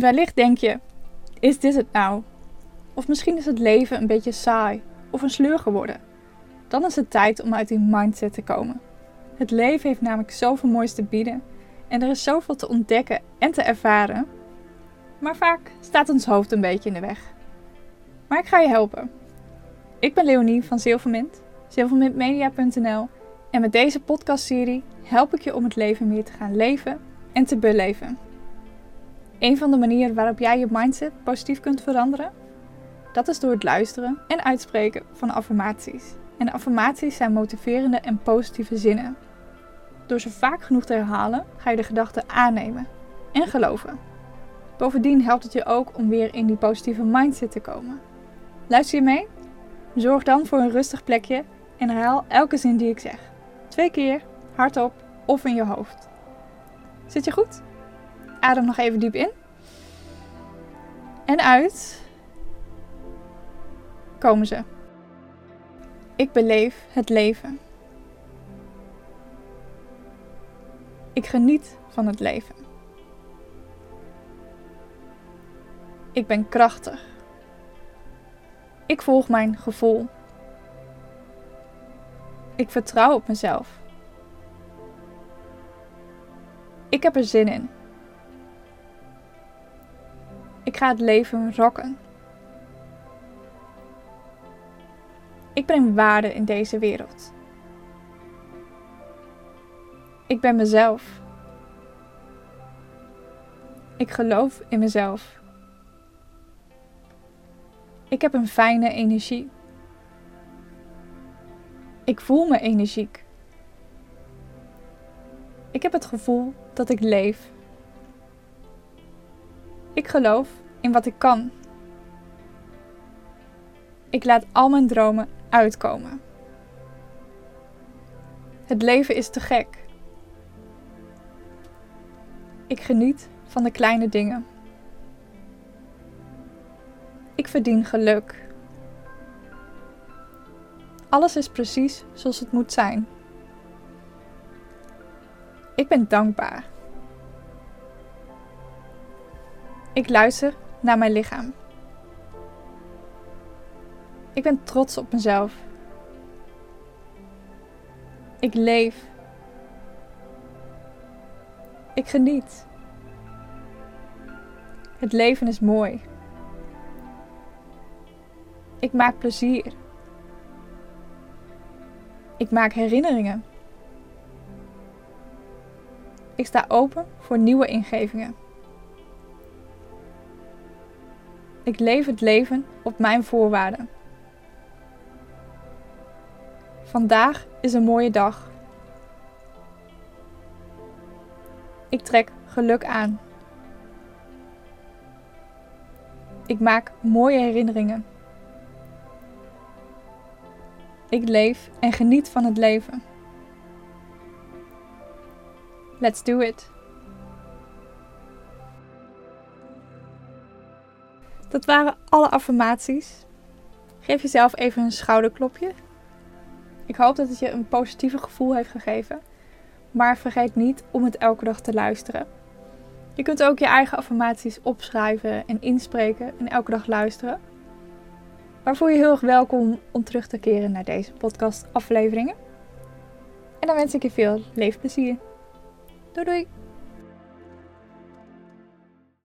Wellicht denk je: is dit het nou? Of misschien is het leven een beetje saai of een sleur geworden. Dan is het tijd om uit die mindset te komen. Het leven heeft namelijk zoveel moois te bieden en er is zoveel te ontdekken en te ervaren. Maar vaak staat ons hoofd een beetje in de weg. Maar ik ga je helpen. Ik ben Leonie van Zilvermint, zilvermintmedia.nl en met deze podcastserie help ik je om het leven meer te gaan leven en te beleven. Een van de manieren waarop jij je mindset positief kunt veranderen, dat is door het luisteren en uitspreken van affirmaties. En affirmaties zijn motiverende en positieve zinnen. Door ze vaak genoeg te herhalen, ga je de gedachten aannemen en geloven. Bovendien helpt het je ook om weer in die positieve mindset te komen. Luister je mee? Zorg dan voor een rustig plekje en herhaal elke zin die ik zeg. Twee keer, hardop of in je hoofd. Zit je goed? Adem nog even diep in. En uit. Komen ze. Ik beleef het leven. Ik geniet van het leven. Ik ben krachtig. Ik volg mijn gevoel. Ik vertrouw op mezelf. Ik heb er zin in. Ik ga het leven rocken. Ik breng waarde in deze wereld. Ik ben mezelf. Ik geloof in mezelf. Ik heb een fijne energie. Ik voel me energiek. Ik heb het gevoel dat ik leef. Ik geloof in wat ik kan. Ik laat al mijn dromen uitkomen. Het leven is te gek. Ik geniet van de kleine dingen. Ik verdien geluk. Alles is precies zoals het moet zijn. Ik ben dankbaar. Ik luister naar mijn lichaam. Ik ben trots op mezelf. Ik leef. Ik geniet. Het leven is mooi. Ik maak plezier. Ik maak herinneringen. Ik sta open voor nieuwe ingevingen. Ik leef het leven op mijn voorwaarden. Vandaag is een mooie dag. Ik trek geluk aan. Ik maak mooie herinneringen. Ik leef en geniet van het leven. Let's do it. Dat waren alle affirmaties. Geef jezelf even een schouderklopje. Ik hoop dat het je een positieve gevoel heeft gegeven. Maar vergeet niet om het elke dag te luisteren. Je kunt ook je eigen affirmaties opschrijven en inspreken en elke dag luisteren. Waarvoor je heel erg welkom om terug te keren naar deze podcast afleveringen. En dan wens ik je veel leefplezier. Doei doei!